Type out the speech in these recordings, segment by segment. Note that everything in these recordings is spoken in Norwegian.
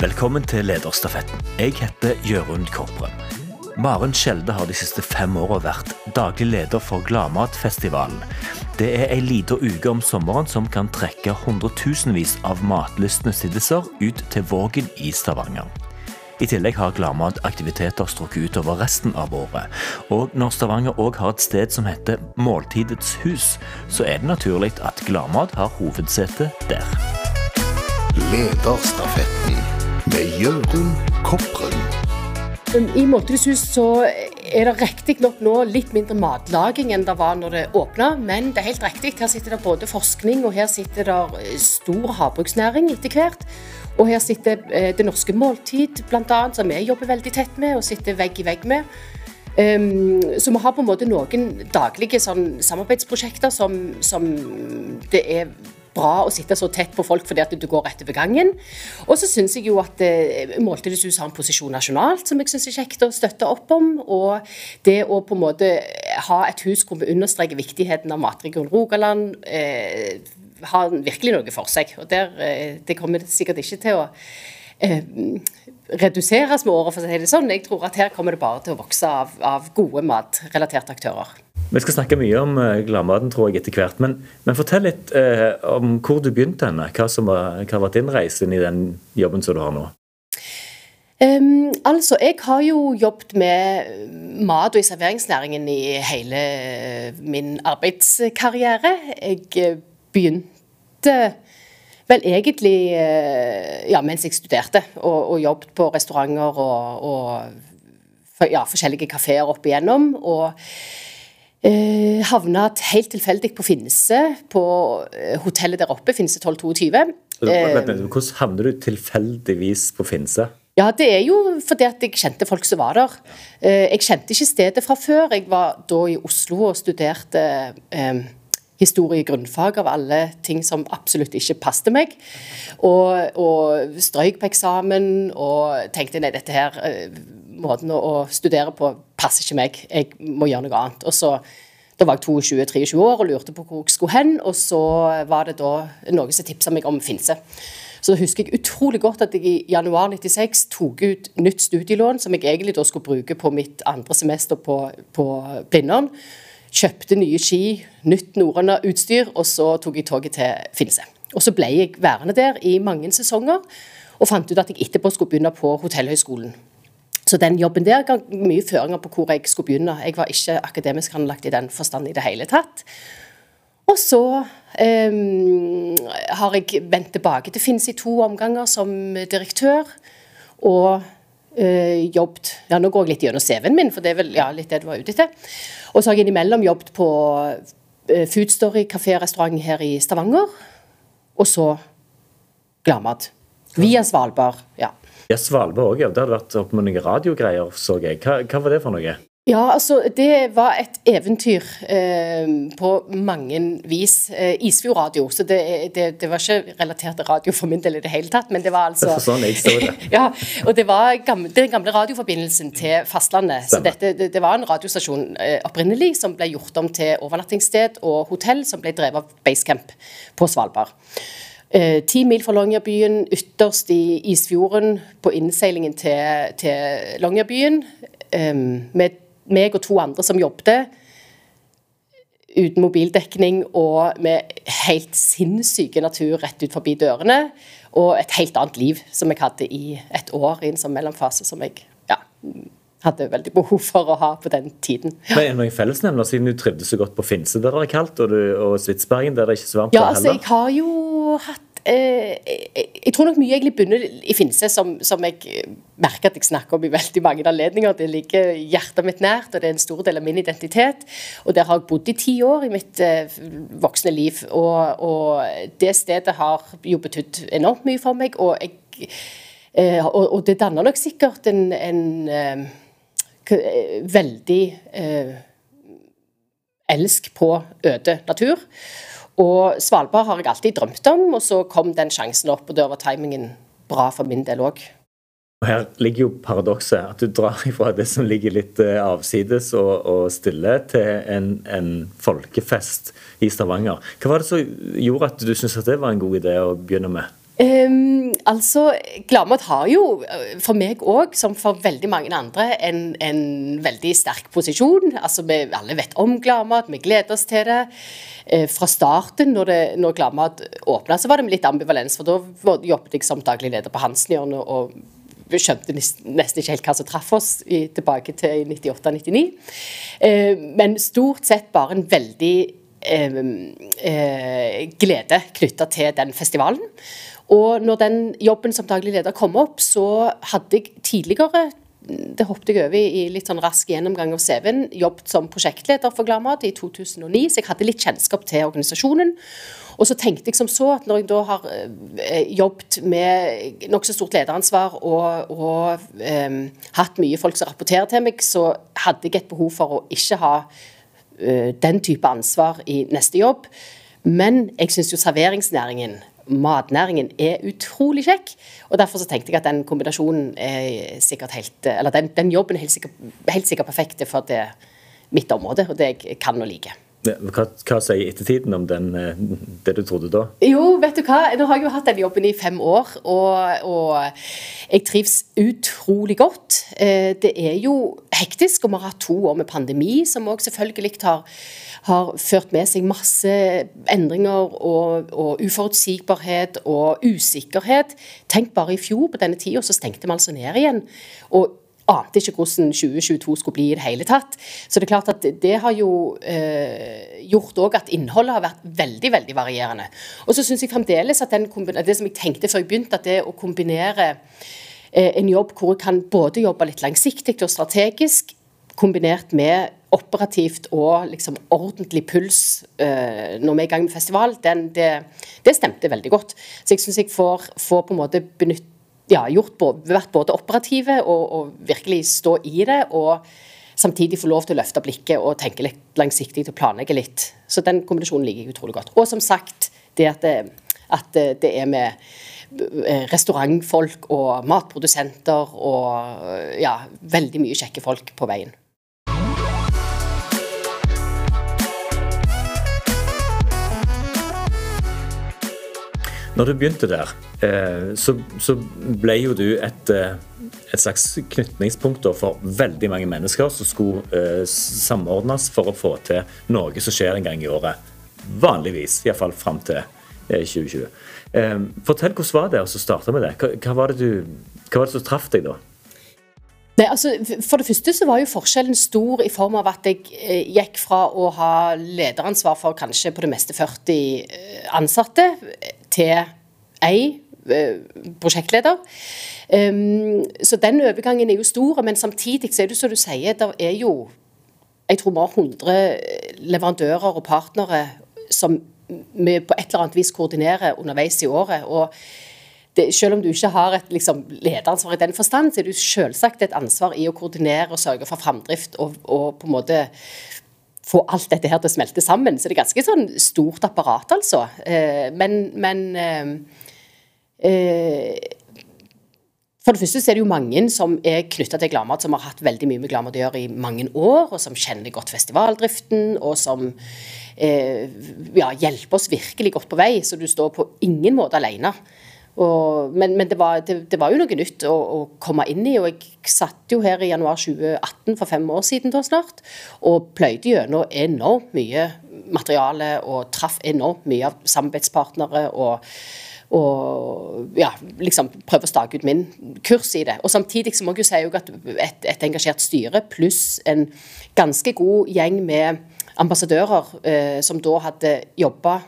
Velkommen til Lederstafetten. Jeg heter Jørund Korprem. Maren Skjelde har de siste fem åra vært daglig leder for Gladmatfestivalen. Det er ei lita uke om sommeren som kan trekke hundretusenvis av matlystne siddiser ut til Vågen i Stavanger. I tillegg har Gladmat-aktiviteter strukket utover resten av året. Og når Stavanger òg har et sted som heter Måltidets hus, så er det naturlig at Gladmat har hovedsete der. Lederstafetten med Jørund Kopren. I Måltidets hus så er det riktignok nå litt mindre matlaging enn det var når det åpna, men det er helt riktig. Her sitter det både forskning, og her sitter det stor havbruksnæring etter hvert. Og her sitter eh, Det Norske Måltid, bl.a., som vi jobber veldig tett med og sitter vegg i vegg med. Um, så vi har på en måte noen daglige sånn, samarbeidsprosjekter som, som det er bra å sitte så tett på folk fordi at du går rett over gangen. Og så syns jeg jo at eh, hus har en posisjon nasjonalt som jeg syns er kjekt å støtte opp om. Og det å på en måte ha et hus hvor vi understreker viktigheten av matregion Rogaland, eh, har virkelig noe for seg. Og der, eh, det kommer sikkert ikke til å eh, reduseres med året, for å si det sånn. Jeg tror at her kommer det bare til å vokse av, av gode matrelaterte aktører. Vi skal snakke mye om uh, gladmaten tror jeg, etter hvert. Men, men fortell litt eh, om hvor du begynte. henne. Hva, som var, hva var din reise inn i den jobben som du har nå? Um, altså, Jeg har jo jobbet med mat- og i serveringsnæringen i hele min arbeidskarriere. Jeg begynte vel egentlig ja, mens jeg studerte, og, og jobbet på restauranter og, og ja, forskjellige kafeer opp igjennom. og Eh, havna helt tilfeldig på Finse, på eh, hotellet der oppe, Finse 1222. Eh, hvordan havner du tilfeldigvis på Finse? Ja, Det er jo fordi at jeg kjente folk som var der. Eh, jeg kjente ikke stedet fra før. Jeg var da i Oslo og studerte eh, historie grunnfag av alle ting som absolutt ikke passet meg. Og, og strøyk på eksamen og tenkte nei, dette her måten å, studere på passer ikke meg, jeg må gjøre noe annet. Og så, Da var jeg 22-23 år og lurte på hvor jeg skulle hen, og så var det da noen som tipsa meg om Finse. Så da husker jeg utrolig godt at jeg i januar 96 tok ut nytt studielån, som jeg egentlig da skulle bruke på mitt andre semester på, på Blindern. Kjøpte nye ski, nytt norrøna utstyr, og så tok jeg toget til Finse. Og så ble jeg værende der i mange sesonger, og fant ut at jeg etterpå skulle begynne på Hotellhøgskolen. Så den jobben der ga mye føringer på hvor jeg skulle begynne. Jeg var ikke akademisk anlagt i den forstand i det hele tatt. Og så um, har jeg vendt tilbake til Finns i to omganger som direktør. Og uh, jobbet Ja, nå går jeg litt gjennom CV-en min, for det er vel ja, litt det du var ute etter. Og så har jeg innimellom jobbet på uh, Foodstory kafé og restaurant her i Stavanger. Og så Gladmat. Via Svalbard. ja. Ja, Svalbard òg, ja. Det hadde vært opp med noen radiogreier, så jeg. Hva, hva, var det for noe? Ja, altså Det var et eventyr eh, på mange vis. Eh, Isfjord radio, så det, det, det, var ikke relatert til radio for min del i det hele tatt. Men det var altså det sånn jeg så det. ja, og det var gamle, den gamle radioforbindelsen til fastlandet. Stemmer. Så dette, det, det, var en radiostasjon eh, opprinnelig som ble gjort om til overnattingssted og hotell, som ble drevet av Basecamp på Svalbard. Eh, ti mil fra Longyearbyen, ytterst i isfjorden, på innseilingen til, til Longyearbyen. Eh, med meg og to andre som jobbet. Uten mobildekning og med helt sinnssyke natur rett ut forbi dørene. Og et helt annet liv som jeg hadde i et år i en sånn mellomfase som jeg ja, hadde veldig behov for å ha på den tiden. Ja. Men Er det noen fellesnevner, siden du trivdes så godt på Finse der det er kaldt, og, du, og Svitsbergen der det er ikke så varmt? Ja, altså, jeg har jo hatt eh, Jeg tror nok mye egentlig bunner i Finse, som, som, jeg merker at jeg snakker om i veldig mange anledninger. Det ligger hjertet mitt nært, og det er en stor del av min identitet. Og der har jeg bodd i ti år i mitt eh, voksne liv. Og, og, det stedet har jo betydd enormt mye for meg. Og, jeg, eh, og, og det danner nok sikkert en, en Eh, veldig eh, elsk på øde natur. Og Svalbard har jeg alltid drømt om, og så kom den sjansen opp, og da var timingen bra for min del òg. Her ligger jo paradokset, at du drar fra det som ligger litt eh, avsides og, og stille, til en, en, folkefest i Stavanger. Hva var det som gjorde at du syntes det var en god idé å begynne med? Um, altså, Gladmat har jo, for meg òg, som for veldig mange andre, en, en veldig sterk posisjon. Altså, Vi alle vet om Gladmat, vi gleder oss til det. Uh, fra starten, når, det, når Gladmat åpna, så var det med litt ambivalens. For da jobbet jeg som daglig leder på Hansenhjørnet og vi skjønte nesten ikke helt hva som traff oss i, tilbake til 98-99. Uh, men stort sett bare en veldig uh, glede knytta til den festivalen. Og når den jobben som daglig leder kom opp, så hadde jeg tidligere det hoppet jeg over i litt sånn rask gjennomgang av CV-en. Jobbet som prosjektleder for Gladmat i 2009, så jeg hadde litt kjennskap til organisasjonen. Og så tenkte jeg som så at når jeg da har eh, jobbet med nokså stort lederansvar og, og um, hatt mye folk som rapporterer til meg, så hadde jeg et behov for å ikke ha uh, den type ansvar i neste jobb. Men jeg syns jo serveringsnæringen matnæringen er utrolig kjekk. og Derfor så tenkte jeg at den kombinasjonen er sikkert helt Eller den, den jobben er helt sikkert, helt sikkert perfekt for det, mitt område, og det jeg kan og liker. Hva, hva sier ettertiden om den, eh, det du trodde da? Jo, vet du hva. Nå har jeg jo hatt den jobben i fem år, og, og jeg trives utrolig godt. Eh, det er jo hektisk, og vi har hatt to år med pandemi, som òg selvfølgelig har, har, ført med seg masse endringer og, og, uforutsigbarhet og usikkerhet. Tenk bare i fjor på denne tida, så stengte vi altså ned igjen. Og ante ikke hvordan 2022 skulle bli i det hele tatt. Så det er klart at det har jo eh, gjort òg at innholdet har vært veldig veldig varierende. Og så syns jeg fremdeles at det som jeg tenkte før jeg begynte, at det å kombinere eh, en jobb hvor jeg kan både jobbe litt langsiktig og strategisk, kombinert med operativt og liksom ordentlig puls uh, når vi er i gang med festival, den, det, det, stemte veldig godt. Så jeg syns jeg får, får, på en måte benytte ja, gjort, vært både operative og, og, virkelig stå i det. Og samtidig få lov til å løfte blikket og tenke litt langsiktig og planlegge litt. Så den kombinasjonen liker jeg utrolig godt. Og som sagt, det at det, at det er med eh, restaurantfolk og matprodusenter og ja, veldig mye kjekke folk på veien. Når du begynte der, eh, så, ble jo du et, eh, et slags knytningspunkt for veldig mange mennesker som skulle eh, samordnes for å få til noe som skjer en gang i året. Vanligvis, iallfall fram til 2020. Fortell hvordan var det å starte med det? Hva, var det du, hva var det som traff deg da? Nei, altså, For det første så var jo forskjellen stor i form av at jeg gikk fra å ha lederansvar for kanskje på det meste 40 eh, ansatte, til ei eh, prosjektleder. Um, så den overgangen er jo stor, men samtidig så er det som du sier, det er jo jeg tror vi har 100 leverandører og partnere som vi på et eller annet vis koordinerer underveis i året. og det, selv om du ikke har et liksom, lederansvar i den forstand, så er det selvsagt et ansvar i å koordinere og sørge for framdrift og, og, på en måte få alt dette her til å smelte sammen. Så det er ganske sånn stort apparat, altså. Eh, men, men eh, eh, for det første så er det jo mange som er knytta til Gladmat, som har hatt veldig mye med Gladmat å gjøre i mange år, og som kjenner godt festivaldriften, og som ja, hjelper oss virkelig godt på vei. Så du står på ingen måte alene. Og, men, men det, var, det, det, var, jo noe nytt å, å, komme inn i. Og jeg satt jo her i januar 2018, for fem år siden da snart, og pløyde gjennom enormt mye materiale og traff enormt mye av samarbeidspartnere. og og ja, liksom prøve å stake ut min kurs i det. Og Samtidig så må jeg jo si at et, et engasjert styre pluss en ganske god gjeng med ambassadører eh, som da hadde jobba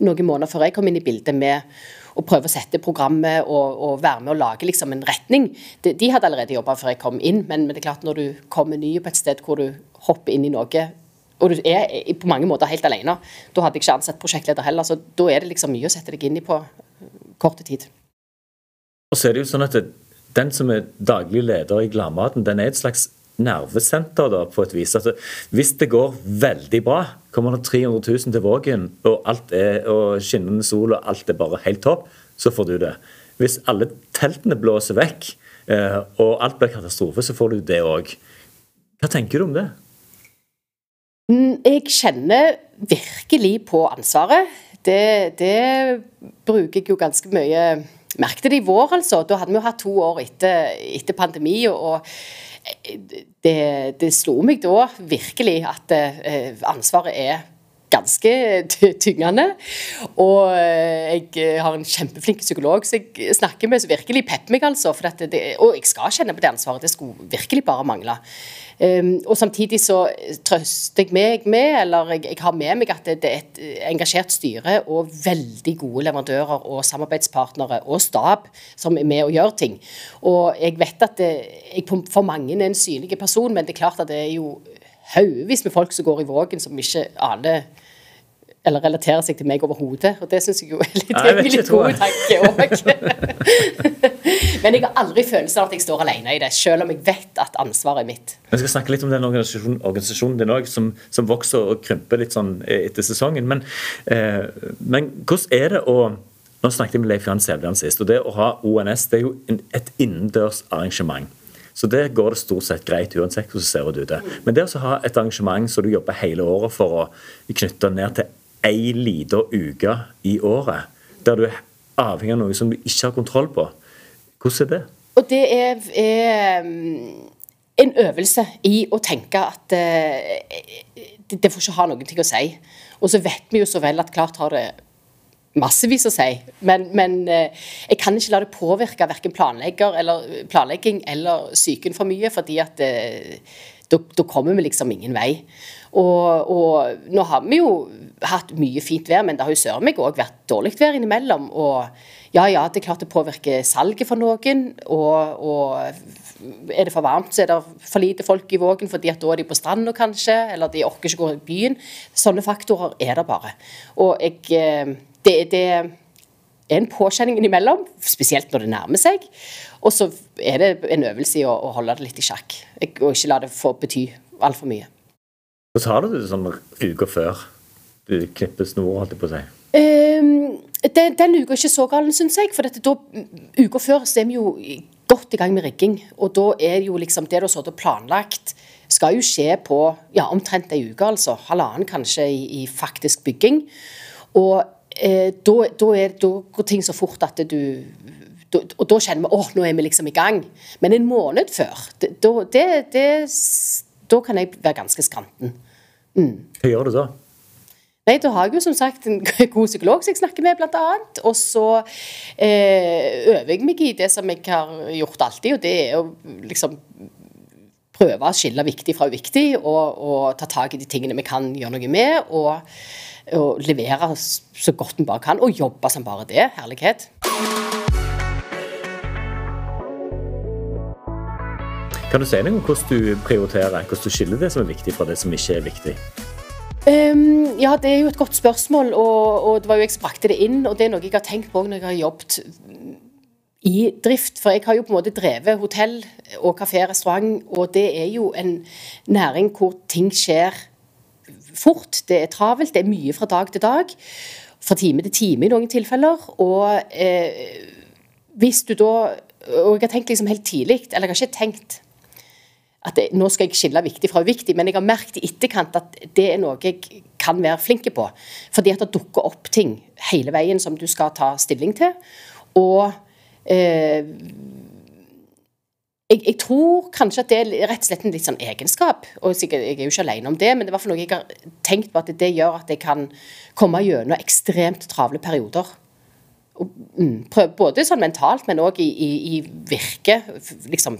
noen måneder før jeg kom inn i bildet med og prøve å sette programmet og, og være med å lage liksom en retning. De, de hadde allerede jobba før jeg kom inn, men, men, det er klart når du kommer ny på et sted hvor du hopper inn i noe og du er på mange måter helt alene. Da hadde jeg ikke ansatt prosjektleder heller, så da er det liksom mye å sette deg inn i på korte tid. Og så er det jo sånn at Den som er daglig leder i Gladmaten, den er et slags nervesenter da, på et vis. Altså, hvis det går veldig bra, kommer det 300 000 til Vågen, og, alt er, og skinnende sol og alt er bare helt topp, så får du det. Hvis alle teltene blåser vekk, eh, og alt blir katastrofe, så får du det òg. Hva tenker du om det? Mm, jeg kjenner virkelig på ansvaret. Det, det bruker jeg jo ganske mye merket det i vår, altså. Da hadde vi jo hatt to år etter, etter pandemi. og det, det slo meg da virkelig at eh, ansvaret er ganske tyngende. Og eh, jeg har en kjempeflink psykolog som jeg snakker med, som virkelig pepper meg. altså. Det, og jeg skal kjenne på det ansvaret. Det skulle virkelig bare mangle. Um, og samtidig så trøster jeg meg med, eller jeg, jeg har med meg at det, det, er et engasjert styre og veldig gode leverandører og samarbeidspartnere og stab som er med og gjør ting. Og jeg vet at det, jeg for mange er en synlig person, men det er klart at det er jo haugevis med folk som går i Vågen som ikke aner eller relaterer seg til meg overhodet. Og det syns jeg jo er litt, Nei, litt god tanke òg. Men jeg har aldri følelsen av at jeg står alene i det, selv om jeg vet at ansvaret er mitt. Vi skal snakke litt om den organisasjonen, organisasjonen din òg, som, som, vokser og krymper litt sånn etter sesongen. Men, eh, men hvordan er det å Nå snakket jeg med Leif Johan Sævland sist, og det å ha ONS det er jo et innendørs arrangement. Så det går det stort sett greit uansett hvordan det ser ut ute. Men det å ha et arrangement som du jobber hele året for å knytte ned til ei lita uke i året, der du er avhengig av noe som du ikke har kontroll på, hvordan er det? Og det er, er mm, en øvelse i å tenke at uh, det, det får ikke ha noen ting å si. Og så vet vi jo så vel at klart har det massevis å si. Men, men eh, jeg kan ikke la det påvirke verken planlegging eller psyken for mye, fordi at eh, da kommer vi liksom ingen vei. Og, og, nå har vi jo hatt mye fint vær, men det har jo søren meg òg vært dårlig vær innimellom. Og ja, ja, det er klart det påvirker salget for noen. Og, og er det for varmt, så er det for lite folk i Vågen fordi at da er de på stranda kanskje, eller de orker ikke gå i byen. Sånne faktorer er det bare. Og jeg eh, det, det er en påkjenning innimellom, spesielt når det nærmer seg. Og så er det en øvelse i å, å holde det litt i sjakk, og ikke la det få bety altfor mye. Hvordan har du det sånn uka før du knipper snor, holdt jeg på å si? Um, den, den uka er ikke så gal, syns jeg. For dette, da, uka før så er vi jo godt i gang med rigging. Og da er jo liksom det du har sittet planlagt, skal jo skje på ja, omtrent ei uke, altså. Halvannen kanskje i, i faktisk bygging. Og eh, da, da, er, da, går ting så fort at du da, Og da kjenner vi at nå er vi liksom i gang. Men en måned før, da, det, det, da kan jeg være ganske skranten. Mm. Hva gjør du da? Nei, Da har jeg jo som sagt en god psykolog som jeg snakker med, annet. Og så eh, øver jeg meg i det som jeg har gjort alltid, og det er å liksom prøve å skille viktig fra uviktig, og, og ta tak i de tingene vi kan gjøre noe med. og og levere så godt vi bare kan, og jobbe som bare det. Herlighet. Kan du si noe om hvordan du prioriterer, hvordan du skiller det som er viktig fra det som ikke er viktig? Um, ja, det er jo et godt spørsmål, og, og det var jo jeg som brakte det inn. Og det er noe jeg har tenkt på når jeg har jobbet i drift. For jeg har jo på en måte drevet hotell og kafé, restaurant, og det er jo en næring hvor ting skjer fort, det er travelt, det er mye fra dag til dag. Fra time til time i noen tilfeller. Og eh, hvis du da Og jeg har tenkt liksom helt tidlig, eller jeg har ikke tenkt at det, nå skal jeg skille viktig fra uviktig, men jeg har merket i etterkant at det er noe jeg kan være flink på. Fordi at det dukker opp ting hele veien som du skal ta stilling til. Og eh, jeg, jeg, tror kanskje at det er rett og slett en litt sånn egenskap. og Jeg er jo ikke alene om det, men det er noe jeg har tenkt på at det gjør at jeg kan komme gjennom ekstremt travle perioder. Mm, både sånn mentalt, men òg i, i, i virke. Liksom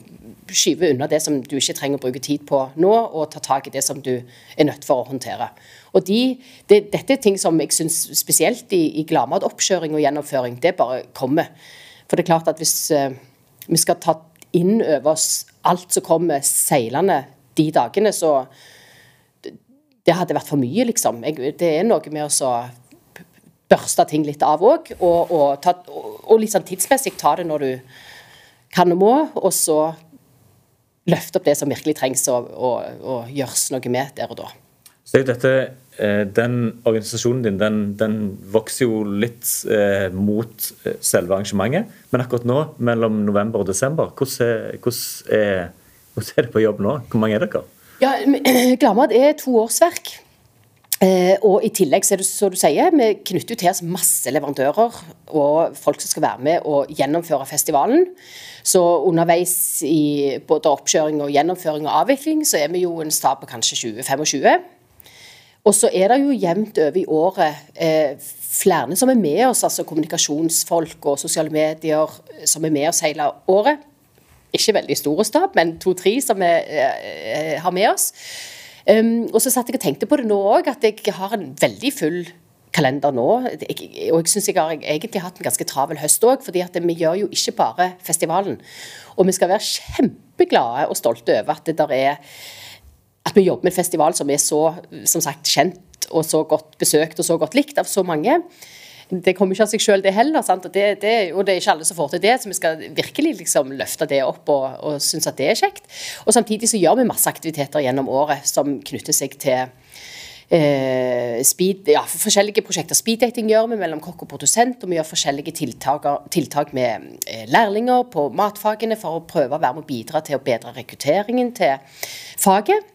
skyve unna det som du ikke trenger å bruke tid på nå, og ta tak i det som du er nødt for å håndtere. Og de, det, Dette er ting som jeg syns spesielt i, i gladmatoppkjøring og gjennomføring, det bare kommer. For det er klart at hvis uh, vi skal ta inn over oss alt som kommer seilende de dagene, så Det hadde vært for mye, liksom. Jeg, det er noe med å børste ting litt av òg, og, og, og, litt sånn tidsmessig ta det når du kan og må, og så løfte opp det som virkelig trengs å, å, å gjøres noe med der og da. Så dette Eh, den organisasjonen din den, den vokser jo litt eh, mot eh, selve arrangementet. Men akkurat nå, mellom november og desember, hvordan hvordan er, hvordan er det på jobb nå? Hvor mange er dere? Ja, Glamad er to årsverk. Eh, og I tillegg så er det så du sier, vi knytter til oss masse leverandører og folk som skal være med og gjennomføre festivalen. Så underveis i både oppkjøring og gjennomføring og avvikling så er vi jo en stab på kanskje 20-25. Og så er det jo jevnt over i året eh, flere som er med oss, altså kommunikasjonsfolk og sosiale medier som er med oss hele året. Ikke veldig store stab, men to-tre som vi eh, har med oss. Um, og så satt jeg og tenkte på det nå òg, at jeg har en veldig full kalender nå. Og jeg syns jeg har egentlig hatt en ganske travel høst òg, fordi vi gjør jo ikke bare festivalen. Og vi skal være kjempeglade og stolte over at det der er at vi jobber med en festival som er så som sagt, kjent og så godt besøkt og så godt likt av så mange. Det kommer ikke av seg selv, det heller. Og det, det, og det er ikke alle som får til det, så vi skal virkelig liksom løfte det opp og, og synes at det er kjekt. Og samtidig så gjør vi masse aktiviteter gjennom året som knytter seg til eh, speed, ja, forskjellige prosjekter. Speeddating gjør vi mellom kokk og produsent, og vi gjør forskjellige tiltak, tiltak med eh, lærlinger på matfagene for å prøve å være med å bidra til å bedre rekrutteringen til faget.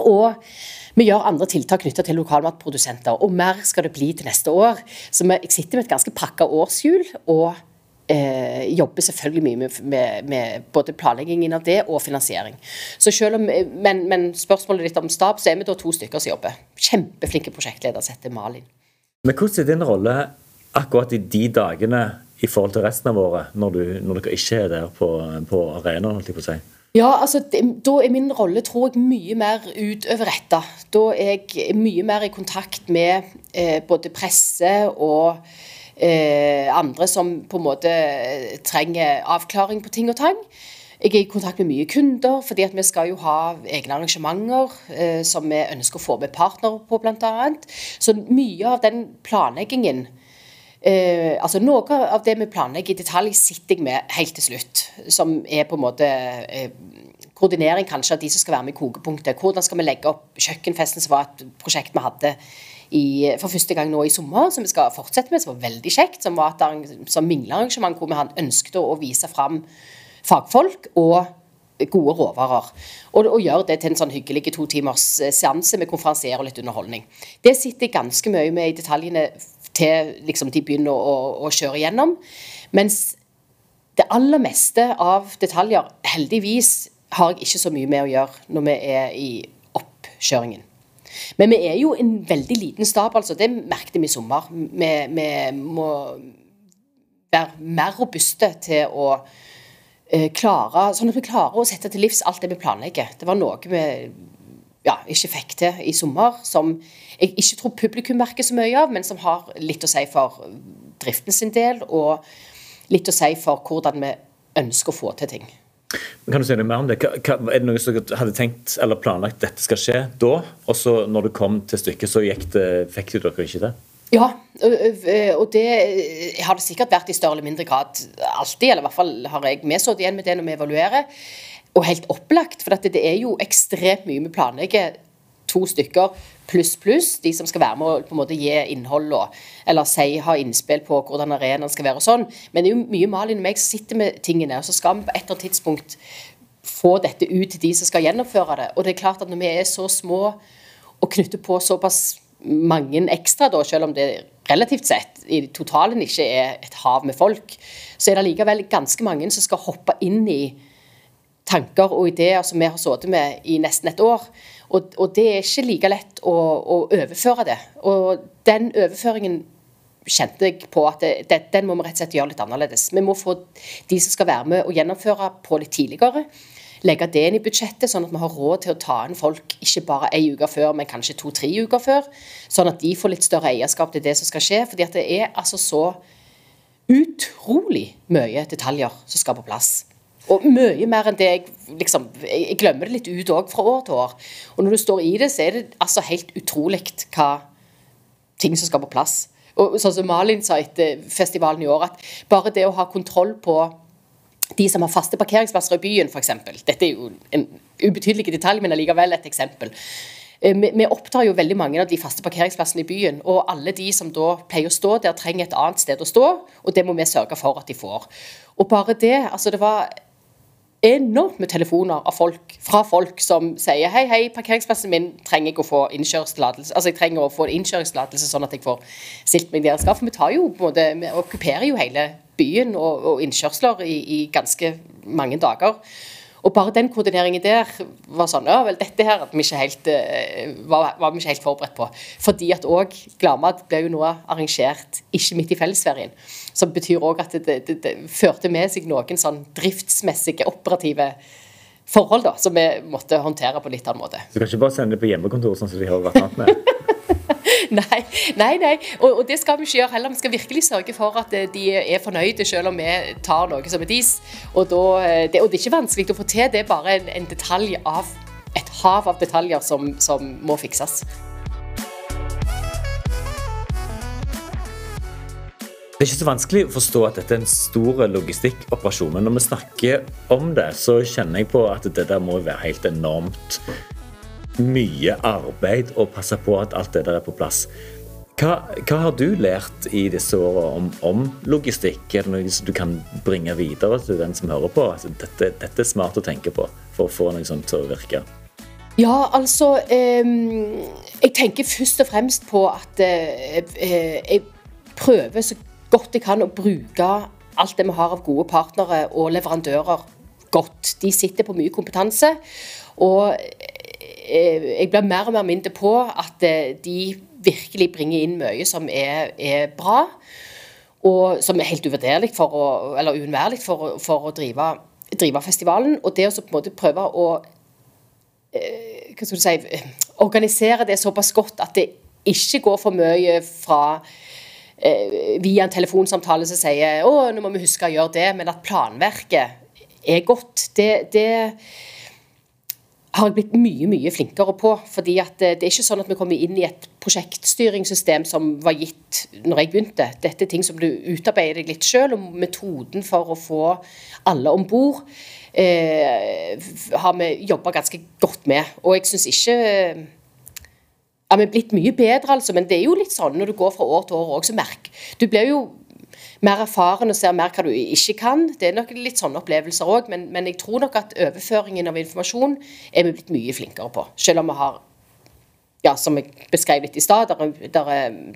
Og vi gjør andre tiltak knyttet til lokalmatprodusenter, og mer skal det bli til neste år. Så vi sitter med et ganske pakka årshjul, og eh, jobber selvfølgelig mye med, med, med, både planleggingen av det og finansiering. Så selv om, men, men spørsmålet ditt om stab, så er vi da to stykker som jobber. Kjempeflinke prosjektleder som heter Malin. Men hvordan er din rolle akkurat i de dagene i forhold til resten av året, når, du, når dere ikke er der på, på arenaen? holdt på å? Ja, altså, Da er min rolle tror jeg, mye mer utøverretta. Da er jeg mye mer i kontakt med eh, både presse og eh, andre som på en måte trenger avklaring på ting og tang. Jeg er i kontakt med mye kunder, fordi vi skal jo ha egne arrangementer eh, som vi ønsker å få med partnere på, bl.a. Så mye av den planleggingen Eh, altså Noe av det vi planlegger i detalj, sitter jeg med helt til slutt. Som er på en måte eh, koordinering kanskje av de som skal være med i kokepunktet. Hvordan skal vi legge opp kjøkkenfesten, som var et prosjekt vi hadde i, for første gang nå i sommer, som vi skal fortsette med, som var veldig kjekt. Som var et som minglearrangement hvor vi ønsket å vise fram fagfolk og gode råvarer. Og, og gjøre det til en sånn hyggelig to timers eh, seanse med konferansier og litt underholdning. Det sitter jeg ganske mye med i detaljene til liksom, de begynner å, å, kjøre gjennom. Mens det aller meste av detaljer, heldigvis, har jeg ikke så mye med å gjøre når vi er i oppkjøringen. Men vi er jo en veldig liten stab, altså. Det merket vi i sommer. Vi, vi må være mer robuste til å uh, klare Sånn at vi klarer å sette til livs alt det vi planlegger. Det var noe vi ja, ikke fikk til i sommer, som jeg ikke tror publikum merker så mye av, men som har litt å si for driften sin del, og litt å si for hvordan vi ønsker å få til ting. Kan du si noe mer om det? Hva, er det noe som hadde tenkt eller planlagt dette skal skje da, og så når det kom til stykket, så det, fikk dere ikke det? Ja, og det har det sikkert vært i større eller mindre grad alltid. Eller i hvert fall har jeg medsittet igjen med det når vi evaluerer. Og helt opplagt, for det er jo ekstremt mye vi planlegger. To stykker pluss pluss, de som skal være med og på en måte gi innhold og, eller si, ha innspill på hvordan arenaen skal være og sånn. Men det er jo mye Malin og meg som sitter med tingene, og så skal vi på et eller annet tidspunkt få dette ut til de som skal gjennomføre det. Og det er klart at når vi er så små og knytter på såpass mange ekstra, da, selv om det relativt sett i totalen ikke er et hav med folk, så er det likevel ganske mange som skal hoppe inn i tanker og ideer som vi har sittet med i nesten et år. Og, og, det er ikke like lett å, å, overføre det. Og den overføringen kjente jeg på at det, det, den må vi rett og slett gjøre litt annerledes. Vi må få de som skal være med og gjennomføre på litt tidligere. Legge det inn i budsjettet, sånn at vi har råd til å ta inn folk ikke bare ei uke før, men kanskje to-tre uker før. Sånn at de får litt større eierskap til det som skal skje. fordi at det er altså så utrolig mye detaljer som skal på plass. Og mye mer enn det jeg liksom Jeg glemmer det litt ut òg fra år til år. Og når du står i det, så er det altså helt utrolig hva ting som skal på plass. Og sånn som Malin sa etter festivalen i år, at bare det å ha kontroll på de som har faste parkeringsplasser i byen, f.eks. Dette er jo en ubetydelig detalj, men allikevel et eksempel. Eh, vi, opptar jo veldig mange av de faste parkeringsplassene i byen. Og alle de som da pleier å stå der, trenger et annet sted å stå, og det må vi sørge for at de får. Og bare det Altså, det var enormt med telefoner folk, fra folk som sier hei, hei, parkeringsplassen min trenger jeg å få innkjøringstillatelse altså jeg trenger å få innkjøringstillatelse sånn at jeg får stilt meg der jeg skal. For vi tar jo på en måte, vi okkuperer jo hele byen og, og innkjørsler i, i ganske mange dager. Og bare den koordineringen der var sånn Ja vel, dette her vi helt, eh, var, var, vi ikke helt forberedt på. Fordi at òg Gladmat ble jo nå arrangert ikke midt i fellesferien. Som betyr òg at det, det, det, førte med seg noen sånn driftsmessige, operative forhold da, som vi måtte håndtere på litt annen måte. Du kan ikke bare sende det på hjemmekontor, sånn som de har vært vant med? nei, nei, nei. Og, og, det skal vi ikke gjøre heller. Vi skal virkelig sørge for at eh, de er fornøyde, selv om vi tar noe som er deres. Og, eh, det, og det er ikke vanskelig å få til, det er bare en, en detalj av et hav av detaljer som, som må fikses. Det er ikke så vanskelig å forstå at dette er en stor logistikkoperasjon, men når vi snakker om det, så kjenner jeg på at det der må være helt enormt mye arbeid å passe på at alt det der er på plass. Hva, hva har du lært i disse årene om, om, logistikk? Er det noe du kan bringe videre til den som hører på? Altså, dette, dette, er smart å tenke på for å få noe sånt til å virke. Ja, altså eh, Jeg tenker først og fremst på at eh, eh, jeg prøver så godt jeg kan å bruke alt det vi har av gode partnere og leverandører godt. De sitter på mye kompetanse. Og jeg blir mer og mer mindre på at eh, de virkelig bringer inn mye som er, er bra, og som er helt uvurderlig for å, eller uunnværlig for, for, å drive, drive, festivalen. Og det å på en måte prøve å eh, hva skal du si, organisere det såpass godt at det ikke går for mye fra via en telefonsamtale som sier å, nå må vi huske å gjøre det, men at planverket er godt. det, det har jeg blitt mye mye flinkere på. fordi at Det er ikke sånn at vi kommer inn i et prosjektstyringssystem som var gitt når jeg begynte. Dette er ting som du utarbeider deg litt sjøl, og metoden for å få alle om bord eh, har vi jobba ganske godt med. Og jeg syns ikke ja, Vi er blitt mye bedre, altså, men det er jo litt sånn når du går fra år til år òg, så merk Du blir jo mer erfaren og ser mer hva du ikke kan. Det er nok litt sånne opplevelser òg, men, men, jeg tror nok at overføringen av informasjon er vi blitt mye flinkere på. Selv om vi har ja, som jeg beskrev litt i stad, der, der,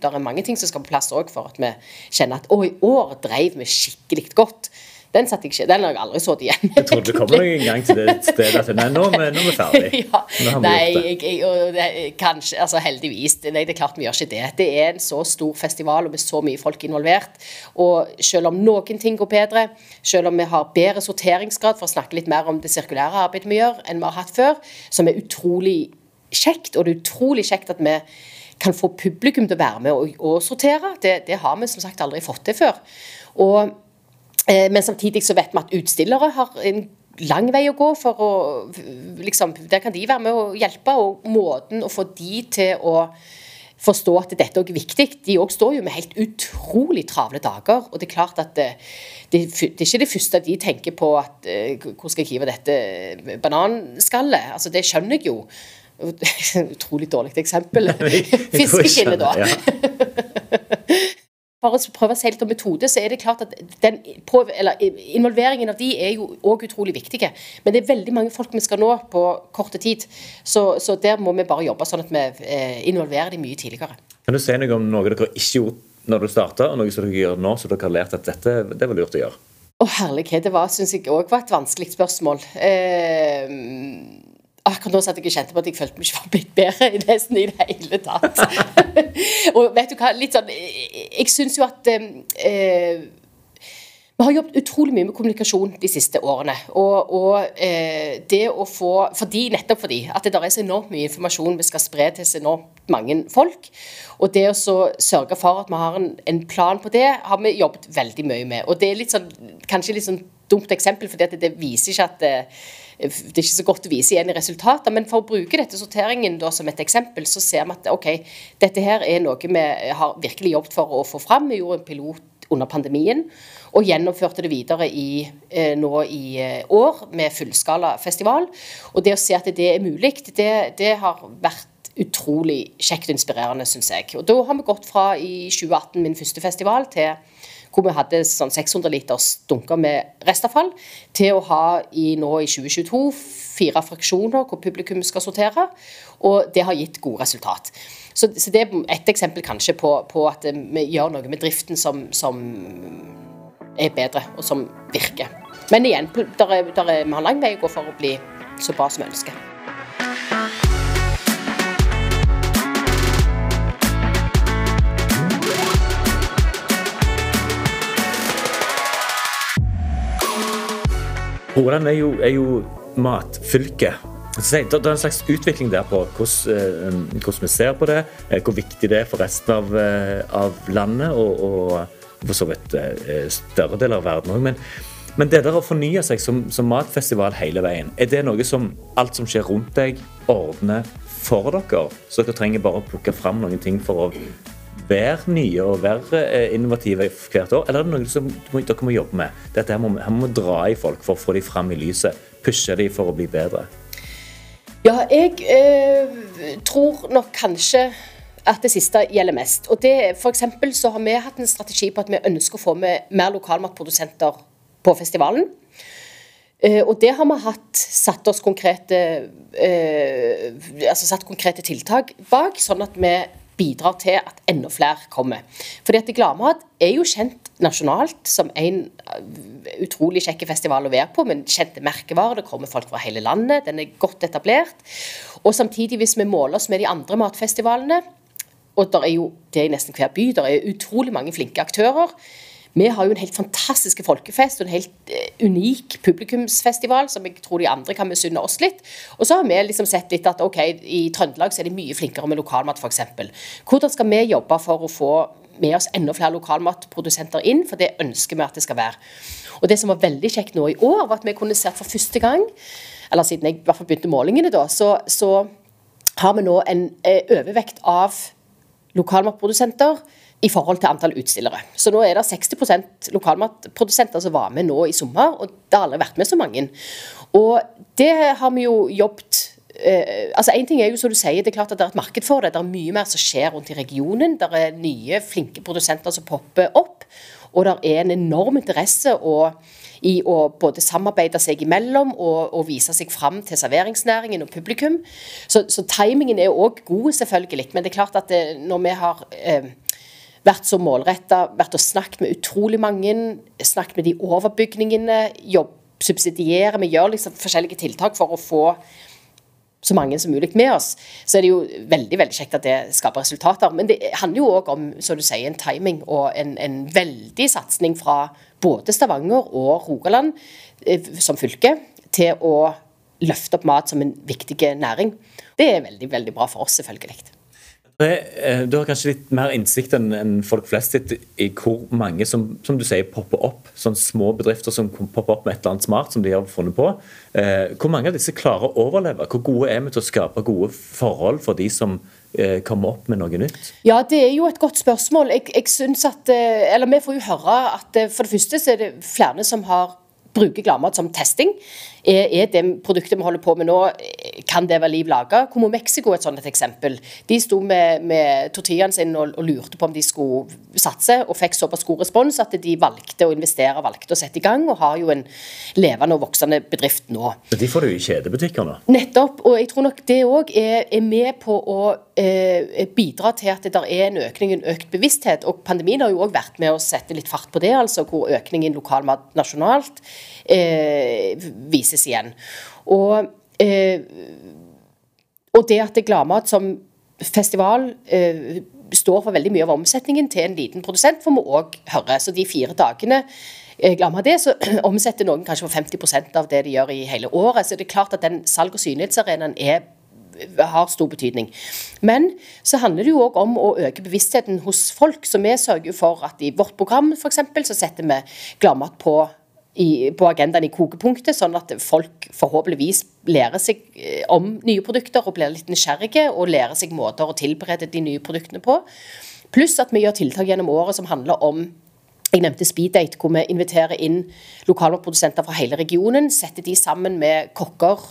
der, er mange ting som skal på plass òg for at vi kjenner at å, i år dreiv vi skikkelig godt. Den satt jeg ikke, den har jeg aldri sittet igjen. Jeg trodde du kom en gang til det stedet at nei, nå, er vi ferdig. ja, nei, jeg, jeg, det, kanskje, altså heldigvis. Nei, det er klart vi gjør ikke det. Det er en så stor festival og med så mye folk involvert. Og selv om noen ting går bedre, selv om vi har bedre sorteringsgrad, for å snakke litt mer om det sirkulære arbeidet vi gjør, enn vi har hatt før, som er utrolig kjekt, og det er utrolig kjekt at vi kan få publikum til å være med og, og sortere. Det, det har vi som sagt aldri fått til før. Og men samtidig så vet vi at utstillere har en lang vei å gå for å liksom, Der kan de være med å hjelpe, og måten å få de til å forstå at dette er viktig. De òg står jo med helt utrolig travle dager. Og det er klart at det, det, det er ikke det første de tenker på at eh, Hvor skal jeg hive dette bananskallet? Altså, det skjønner jeg jo. Utrolig dårlig eksempel. Fiskeskinnet, da. For å prøve å si litt om metode, så er det klart at den, involveringen av de er jo òg utrolig viktige. Men det er veldig mange folk vi skal nå på korte tid. Så, så der må vi bare jobbe sånn at vi eh, involverer de mye tidligere. Kan du si noe om noe dere ikke gjorde når du starta, og noe som dere gjør nå, så dere har lært at dette det var lurt å gjøre? Å herlighet, det var, syns jeg òg var et vanskelig spørsmål. Eh, akkurat nå satt jeg og kjente på at jeg følte meg ikke var blitt bedre i nesten i det hele tatt. og vet du hva, litt sånn Jeg syns jo at eh, vi har jobbet utrolig mye med kommunikasjon de siste årene. Og, og eh, det å få fordi, Nettopp fordi at det der er så enormt mye informasjon vi skal spre til så enormt mange folk. Og det å sørge for at vi har en, en, plan på det, har vi jobbet veldig mye med. Og det er litt sånn, kanskje litt sånn dumt eksempel, for det, det viser ikke at det, det er ikke så godt å vise igjen i resultater, men for å bruke dette sorteringen da, som et eksempel, så ser vi at ok, dette her er noe vi har virkelig jobbet for å få fram. Vi gjorde en pilot under pandemien og gjennomførte det videre i, eh, nå i eh, år med fullskala festival. Og det å se at det er mulig, det, det har vært utrolig kjekt og inspirerende, syns jeg. Og da har vi gått fra i 2018, min første festival, til hvor vi hadde sånn 600 liters dunker med restavfall, til å ha i, nå i 2022 fire fraksjoner hvor publikum skal sortere. Og det har gitt gode resultat. Så, så det er et eksempel kanskje på, på, at vi gjør noe med driften som, som er bedre, og som virker. Men igjen, der er, vi har lang vei å gå for å bli så bra som vi ønsker. Rogaland er jo, er jo matfylke. Det er en slags utvikling der på hvordan, eh, hvordan, vi ser på det, eh, hvor viktig det er for resten av, eh, av landet og, og, for så vidt større deler av verden òg. Men, men, det der å fornye seg som, som, matfestival hele veien, er det noe som alt som skjer rundt deg, ordner for dere? Så dere trenger bare å plukke fram noen ting for å være nye og være eh, innovative hvert år, eller er det noe som dere må jobbe med? Dette her må, her må dra i folk for å få dem fram i lyset, pushe dem for å bli bedre? Ja, jeg eh, tror nok kanskje at det siste gjelder mest. Og det, for så har vi hatt en strategi på at vi ønsker å få med mer lokalmatprodusenter på festivalen. Eh, og det har vi hatt satt oss konkrete, eh, altså satt konkrete tiltak bak, sånn at vi bidrar til at enda flere kommer. Fordi at Gladmat er jo kjent nasjonalt som en uh, utrolig kjekk festival å være på, men kjente merkevarer. Det kommer folk fra hele landet, den er godt etablert. Og samtidig, hvis vi måler oss med de andre matfestivalene, og det er jo det i nesten hver by, det er utrolig mange flinke aktører, vi har jo en helt fantastisk folkefest og en helt uh, unik publikumsfestival som jeg tror de andre kan misunne oss litt. Og så har vi liksom sett litt at ok, i Trøndelag så er de mye flinkere med lokalmat f.eks. Hvordan skal vi jobbe for å få med oss enda flere lokalmatprodusenter inn, for det ønsker vi at det skal være. Og Det som var veldig kjekt nå i år, var at vi kunne se for første gang, eller siden jeg i hvert fall begynte målingene, da, så, så har vi nå en eh, overvekt av lokalmatprodusenter i forhold til antall utstillere. Så nå er det 60% lokalmatprodusenter som var med nå i sommer, og det har aldri vært med så mange. Og det har vi jo jobbet eh, altså en ting er jo som du sier, det er klart at det er et marked for det. Det er mye mer som skjer rundt i regionen. Det er nye, flinke produsenter som popper opp. Og det er en enorm interesse å, i å både samarbeide seg imellom og, og, vise seg fram til serveringsnæringen og publikum. Så, så timingen er òg god, selvfølgelig. Men det er klart at det, når vi har eh, vært så målretta, vært og snakket med utrolig mange, snakket med de overbygningene, jobb, subsidiere. Vi gjør liksom forskjellige tiltak for å få så mange som mulig med oss. Så er det jo veldig veldig kjekt at det skaper resultater. Men det handler jo òg om som du sier, en timing og en, en veldig satsing fra både Stavanger og Rogaland eh, som fylke til å løfte opp mat som en viktig næring. Det er veldig, veldig bra for oss, selvfølgelig. Eh, du har kanskje litt mer innsikt enn folk flest i hvor mange som, som du sier, popper opp. Sånne små bedrifter som popper opp med et eller annet smart som de har funnet på. Eh, hvor mange av disse klarer å overleve? Hvor gode er vi til å skape gode forhold for de som eh, kommer opp med noe nytt? Ja, Det er jo et godt spørsmål. Jeg, jeg synes at, eller Vi får jo høre at for det første så er det flere som har bruker gladmat som testing. Er, er, det produktet vi holder på med nå, kan det være liv laga? Como Mexico er et sånt et eksempel. De sto med, med tortillaen sin og, og, lurte på om de skulle satse, og fikk såpass god respons at de valgte å investere, valgte å sette i gang, og har jo en levende og voksende bedrift nå. Men De får du i kjedebutikker nå? Nettopp. Og jeg tror nok det òg er, er, med på å eh, bidra til at det der er en økning, en økt bevissthet. Og pandemien har jo òg vært med å sette litt fart på det, altså hvor økningen lokalmat nasjonalt eh, vises igjen. Og, og det at Gladmat som festival eh, står for veldig mye av omsetningen til en liten produsent, får vi òg høre. Så de fire dagene eh, Glemmer det, så omsetter noen kanskje for 50% av det de gjør i hele året. Så det er klart at den salg- og synlighetsarenaen har stor betydning. Men så handler det jo òg om å øke bevisstheten hos folk. Så vi sørger for at i vårt program eksempel, så setter vi gladmat på i, på agendaen i kokepunktet, sånn at folk forhåpentligvis lærer seg eh, om nye produkter og blir litt nysgjerrige og lærer seg måter å tilberede de nye produktene på. Pluss at vi gjør tiltak gjennom året som handler om jeg nevnte Speeddate, hvor vi inviterer inn lokalprodusenter fra hele regionen. Setter de sammen med kokker,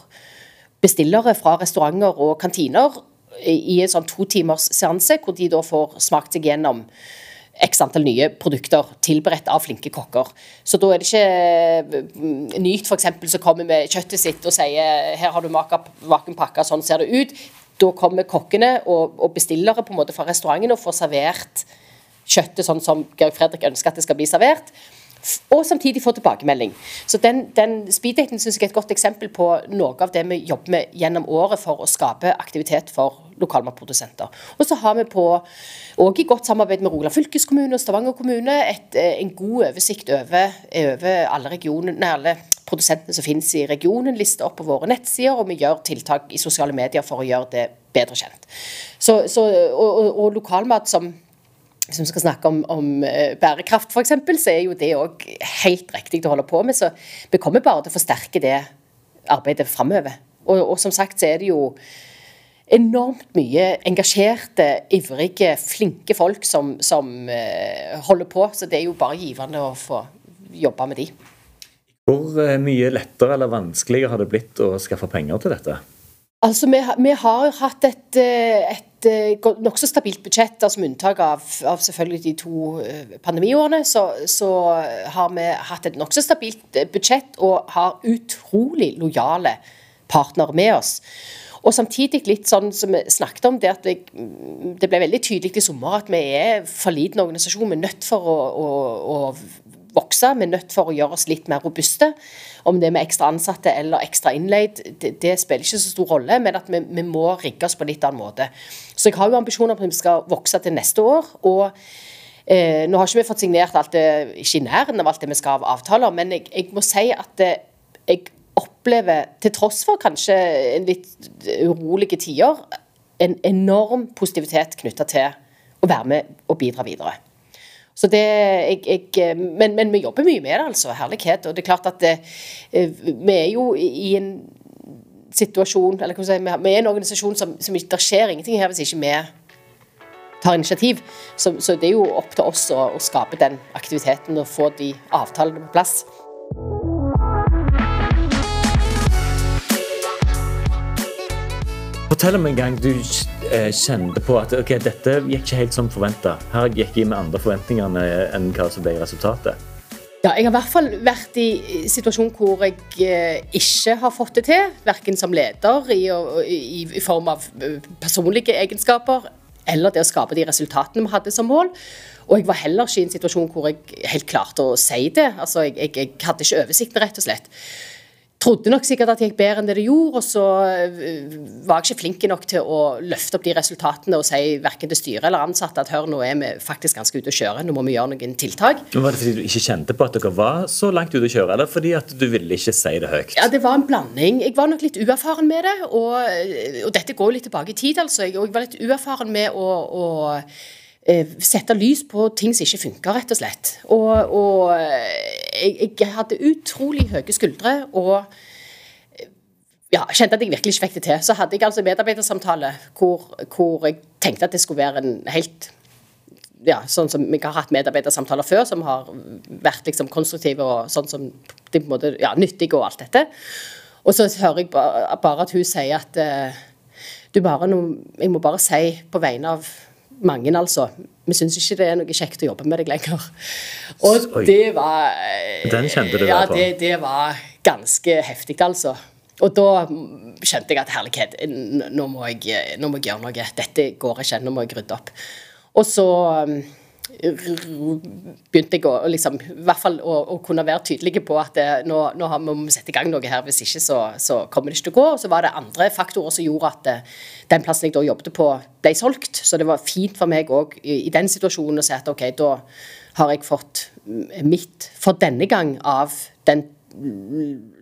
bestillere fra restauranter og kantiner i en sånn to timers seanse, hvor de da får smakt seg gjennom x antall nye produkter tilberedt av flinke kokker. Så da er det ikke Nyt f.eks. som kommer med kjøttet sitt og sier her har du vakuumpakka, sånn ser det ut. Da kommer kokkene og, og bestillere på en måte fra restauranten og får servert kjøttet sånn som Georg Fredrik ønsker at det skal bli servert og samtidig få tilbakemelding. Så den, den speeddaten synes jeg er et godt eksempel på noe av det vi jobber med gjennom året for å skape aktivitet for lokalmatprodusenter. Og så har vi på, òg i godt samarbeid med Rogaland fylkeskommune og Stavanger kommune, et, eh, en god oversikt over, over alle, regionene, alle produsentene som finnes i regionen, lister opp på våre nettsider, og vi gjør tiltak i sosiale medier for å gjøre det bedre kjent. Så, så, og, og, og lokalmat som hvis vi skal snakke om, om uh, bærekraft f.eks., så er jo det òg helt riktig å holde på med. Så vi kommer bare til å forsterke det arbeidet framover. Og, og, som sagt så er det jo enormt mye engasjerte, ivrige, flinke folk som, som uh, holder på. Så det er jo bare givende å få jobbe med de. Hvor eh, mye lettere eller vanskeligere har det blitt å skaffe penger til dette? Altså, vi, vi har hatt et, et et eh, nokså stabilt budsjett, altså med unntak av, av, selvfølgelig de to eh, pandemiårene, så, så har vi hatt et nokså stabilt eh, budsjett og har utrolig lojale partnere med oss. Og samtidig litt sånn som vi snakket om, det at det, det ble veldig tydelig i sommer at vi er for liten organisasjon. Vi er nødt for å, å, å vokse. Vi er nødt for å gjøre oss litt mer robuste. Om det er med ekstra ansatte eller ekstra innleid, det, det spiller ikke så stor rolle, men at vi, vi, må rigge oss på litt annen måte. Så jeg har jo ambisjoner om at vi skal vokse til neste år. og eh, Nå har ikke vi fått signert alt det, ikke i nærheten av alt det vi skal ha avtaler, men jeg, jeg må si at det, jeg opplever, til tross for kanskje en litt urolige tider, en enorm positivitet knytta til å være med og bidra videre. Så det, jeg, jeg, men, men, vi jobber mye med det, altså. Herlighet. Og det er klart at det, eh, vi er jo i en situasjon eller si, Vi er en organisasjon som, som Det skjer ingenting her hvis ikke vi tar initiativ. Så, så, det er jo opp til oss å, å skape den aktiviteten og få de avtalene på plass. Fortell om en gang du eh, kjente på at okay, dette gikk ikke helt som forventa. Her gikk jeg med andre forventninger enn hva som ble resultatet. Ja, jeg har i hvert fall vært i situasjon hvor jeg eh, ikke har fått det til. Verken som leder i, i, i, form av eh, personlige egenskaper eller det å skape de resultatene vi hadde som mål. Og jeg var heller ikke i en situasjon hvor jeg helt klarte å si det. Altså, jeg, jeg, jeg hadde ikke oversikten, rett og slett trodde nok sikkert at det gikk bedre enn det det gjorde, og så eh, var jeg ikke flink nok til å løfte opp de resultatene og si verken til styret eller ansatte at hør, nå er vi faktisk ganske ute å kjøre, nå må vi gjøre noen tiltak. Men Var det fordi du ikke kjente på at dere var så langt ute å kjøre, eller fordi at du ville ikke si det høyt? Ja, det var en blanding. Jeg var nok litt uerfaren med det, og, og dette går jo litt tilbake i tid, altså. Jeg, jeg var litt uerfaren med å, å sette lys på ting som ikke funker, rett og slett. Og, og jeg, jeg, hadde utrolig høye skuldre og ja, kjente at jeg virkelig ikke fikk det til. Så hadde jeg altså medarbeidersamtale hvor, hvor jeg tenkte at det skulle være en helt ja, sånn som jeg har hatt medarbeidersamtaler før, som har vært liksom konstruktive og sånn som de på en måte, ja, nyttige og alt dette. Og så hører jeg bare, bare at hun sier at uh, du bare no, Jeg må bare si på vegne av mange, altså. Vi syns ikke det er noe kjekt å jobbe med deg lenger. Og Oi. det var Den kjente du ja, på? Ja, det, det, var ganske heftig, altså. Og da kjente jeg at herlighet, nå må jeg, nå må jeg gjøre noe. Dette går ikke, nå må jeg rydde opp. Og så begynte jeg å, liksom, i hvert fall å, å kunne være tydelig på at det, nå, nå har, må vi sette i gang noe her, hvis ikke så, så, kommer det ikke til å gå. Og så var det andre faktorer som gjorde at det, eh, den plassen jeg da jobbet på, ble solgt. Så det var fint for meg òg i, i, den situasjonen å si at ok, da har jeg fått mitt for denne gang av den,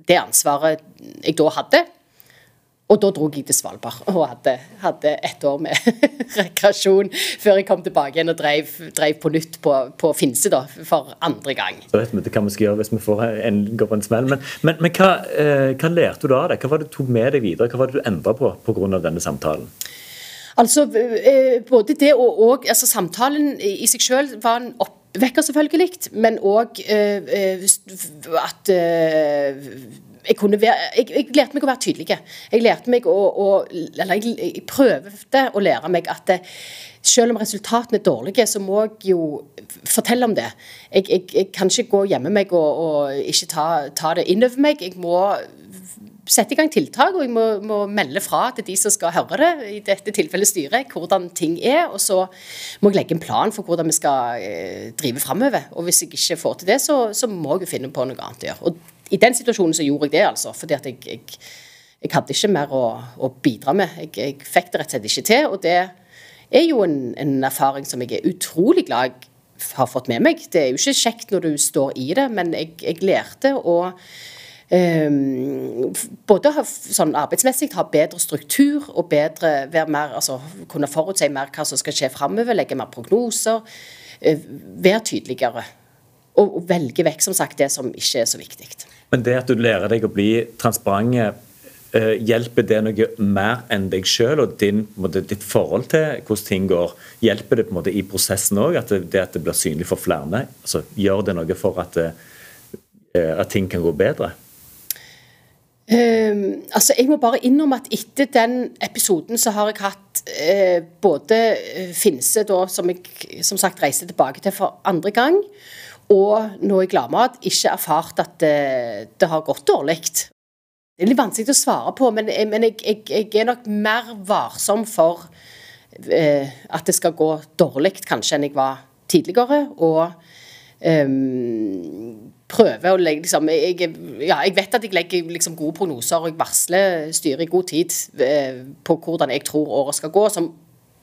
det ansvaret jeg da hadde. Og da dro jeg til Svalbard og hadde, hadde ett år med rekreasjon før jeg kom tilbake igjen og drev, drev på nytt på, på Finse da, for andre gang. Så vet vi hva vi skal gjøre hvis vi får en, går på en smell. Men, men, men hva, eh, hva, lærte du av det? Hva var det du tok med deg videre? Hva var det du endra på pga. denne samtalen? Altså, eh, både det og, og altså, Samtalen i seg selv var en oppvekker, selvfølgelig, men òg eh, eh, at eh, jeg, kunne være, jeg, jeg, lærte meg å være tydelig. Jeg lærte meg å, å Eller jeg, jeg, prøvde å lære meg at det, selv om resultatene er dårlige, så må jeg jo fortelle om det. Jeg, kan ikke gå hjemme meg og, og ikke ta, ta det inn over meg. Jeg må sette i gang tiltak, og jeg må, må, melde fra til de som skal høre det, i dette tilfellet styret, hvordan ting er. Og så må jeg legge en plan for hvordan vi skal eh, drive framover. Og hvis jeg ikke får til det, så, så, må jeg finne på noe annet å gjøre. Og i den situasjonen så gjorde jeg det, altså. Fordi at jeg, jeg, jeg hadde ikke mer å, å bidra med. Jeg, jeg, fikk det rett og slett ikke til. Og det er jo en, en erfaring som jeg er utrolig glad jeg har fått med meg. Det er jo ikke kjekt når du står i det, men jeg, lærte å Um, både ha, sånn arbeidsmessig ha bedre struktur og bedre, mer, altså, kunne forutse mer hva som skal skje framover, legge mer prognoser. Uh, være tydeligere. Og, og, velge vekk som sagt, det som ikke er så viktig. Men det at du lærer deg å bli transparent, uh, hjelper det noe mer enn deg sjøl og din, måte, ditt forhold til hvordan ting går? Hjelper det på en måte i prosessen òg, at det, det, at det blir synlig for flere? Altså, gjør det noe for at, uh, at ting kan gå bedre? Um, altså, Jeg må bare innrømme at etter den episoden så har jeg hatt uh, både eh, Finse, da, som jeg som sagt reiser tilbake til for andre gang, og nå i Gladmat ikke erfart at det, det har gått dårlig. Det er litt vanskelig å svare på, men, men jeg, jeg, jeg, er nok mer varsom for eh, at det skal gå dårlig kanskje enn jeg var tidligere. og eh, prøver å legge liksom, jeg, ja, jeg, vet at jeg legger liksom, gode prognoser, og jeg varsler styret i god tid eh, på hvordan jeg tror året skal gå. Som,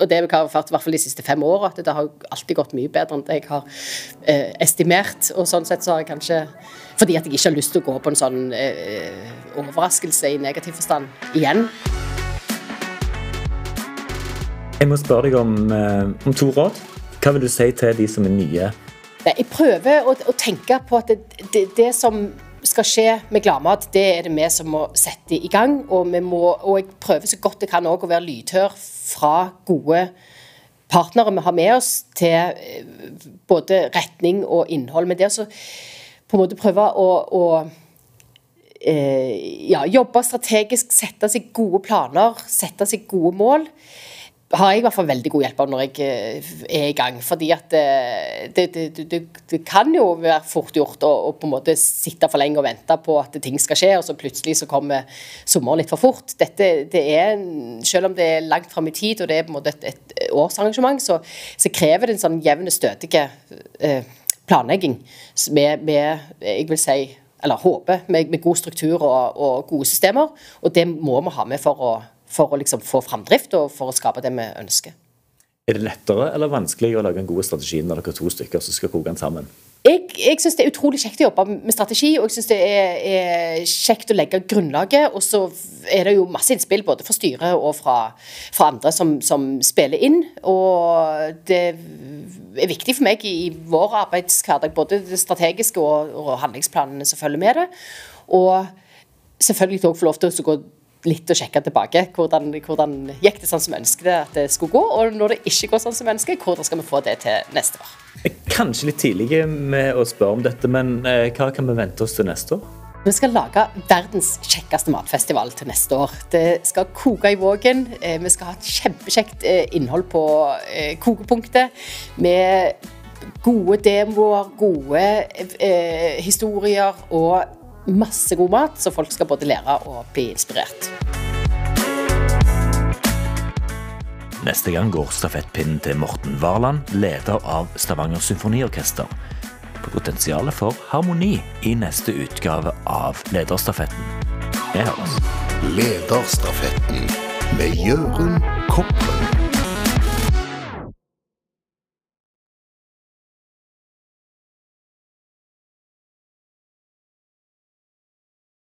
og det har vært i hvert fall de siste fem åra. Det har alltid gått mye bedre enn det jeg har eh, estimert. Og sånn sett så har jeg kanskje Fordi at jeg ikke har lyst til å gå på en sånn eh, overraskelse i negativ forstand igjen. Jeg må spørre deg om, eh, om to råd. Hva vil du si til de som er nye jeg prøver å, å tenke på at det, det, det, som skal skje med Gladmat, det er det vi som må sette i gang. Og, må, og jeg prøver så godt jeg kan å være lydhør fra gode partnere vi har med oss, til eh, både retning og innhold. Men det å på en måte prøve å, å eh, ja, jobbe strategisk, sette seg gode planer, sette seg gode mål har jeg i hvert fall veldig god hjelp av når jeg eh, er i gang. fordi at eh, det, det, det, det kan jo være fort gjort å, å, på en måte sitte for lenge og vente på at ting skal skje, og så plutselig så kommer sommeren litt for fort. Dette, det er, Selv om det er langt fram i tid og det er på en måte et, et årsarrangement, så, så, krever det en sånn jevn, stødig eh, planlegging med, med, jeg vil si, eller håper, med, med god struktur og, og gode systemer. Og det må vi ha med for å for å liksom få framdrift og for å skape det vi ønsker. Er det lettere eller vanskelig å lage en god strategi når dere er to stykker som skal koke den sammen? Jeg, jeg syns det er utrolig kjekt å jobbe med strategi, og jeg syns det er, er, kjekt å legge grunnlaget. Og så er det jo masse innspill både fra styret og fra, fra andre som, som, spiller inn. Og det er viktig for meg i, i vår arbeidshverdag, både det strategiske og, og handlingsplanene som følger med det. Og selvfølgelig òg få lov til å gå litt å sjekke tilbake. Hvordan, hvordan gikk det sånn som ønsket at det skulle gå? Og når det ikke går sånn som vi ønsker, hvordan skal vi få det til neste år? Kanskje litt tidlig med å spørre om dette, men eh, hva kan vi vente oss til neste år? Vi skal lage verdens kjekkeste matfestival til neste år. Det skal koke i vågen. Eh, vi skal ha et kjempekjekt eh, innhold på kokepunktet. Med gode demoer, gode eh, historier og masse god mat, så folk skal både lære og bli inspirert. Neste gang går stafettpinnen til Morten Warland, leder av Stavanger Symfoniorkester. På potensialet for harmoni i neste utgave av Lederstafetten. Vi høres. Lederstafetten med Jørund Koppen.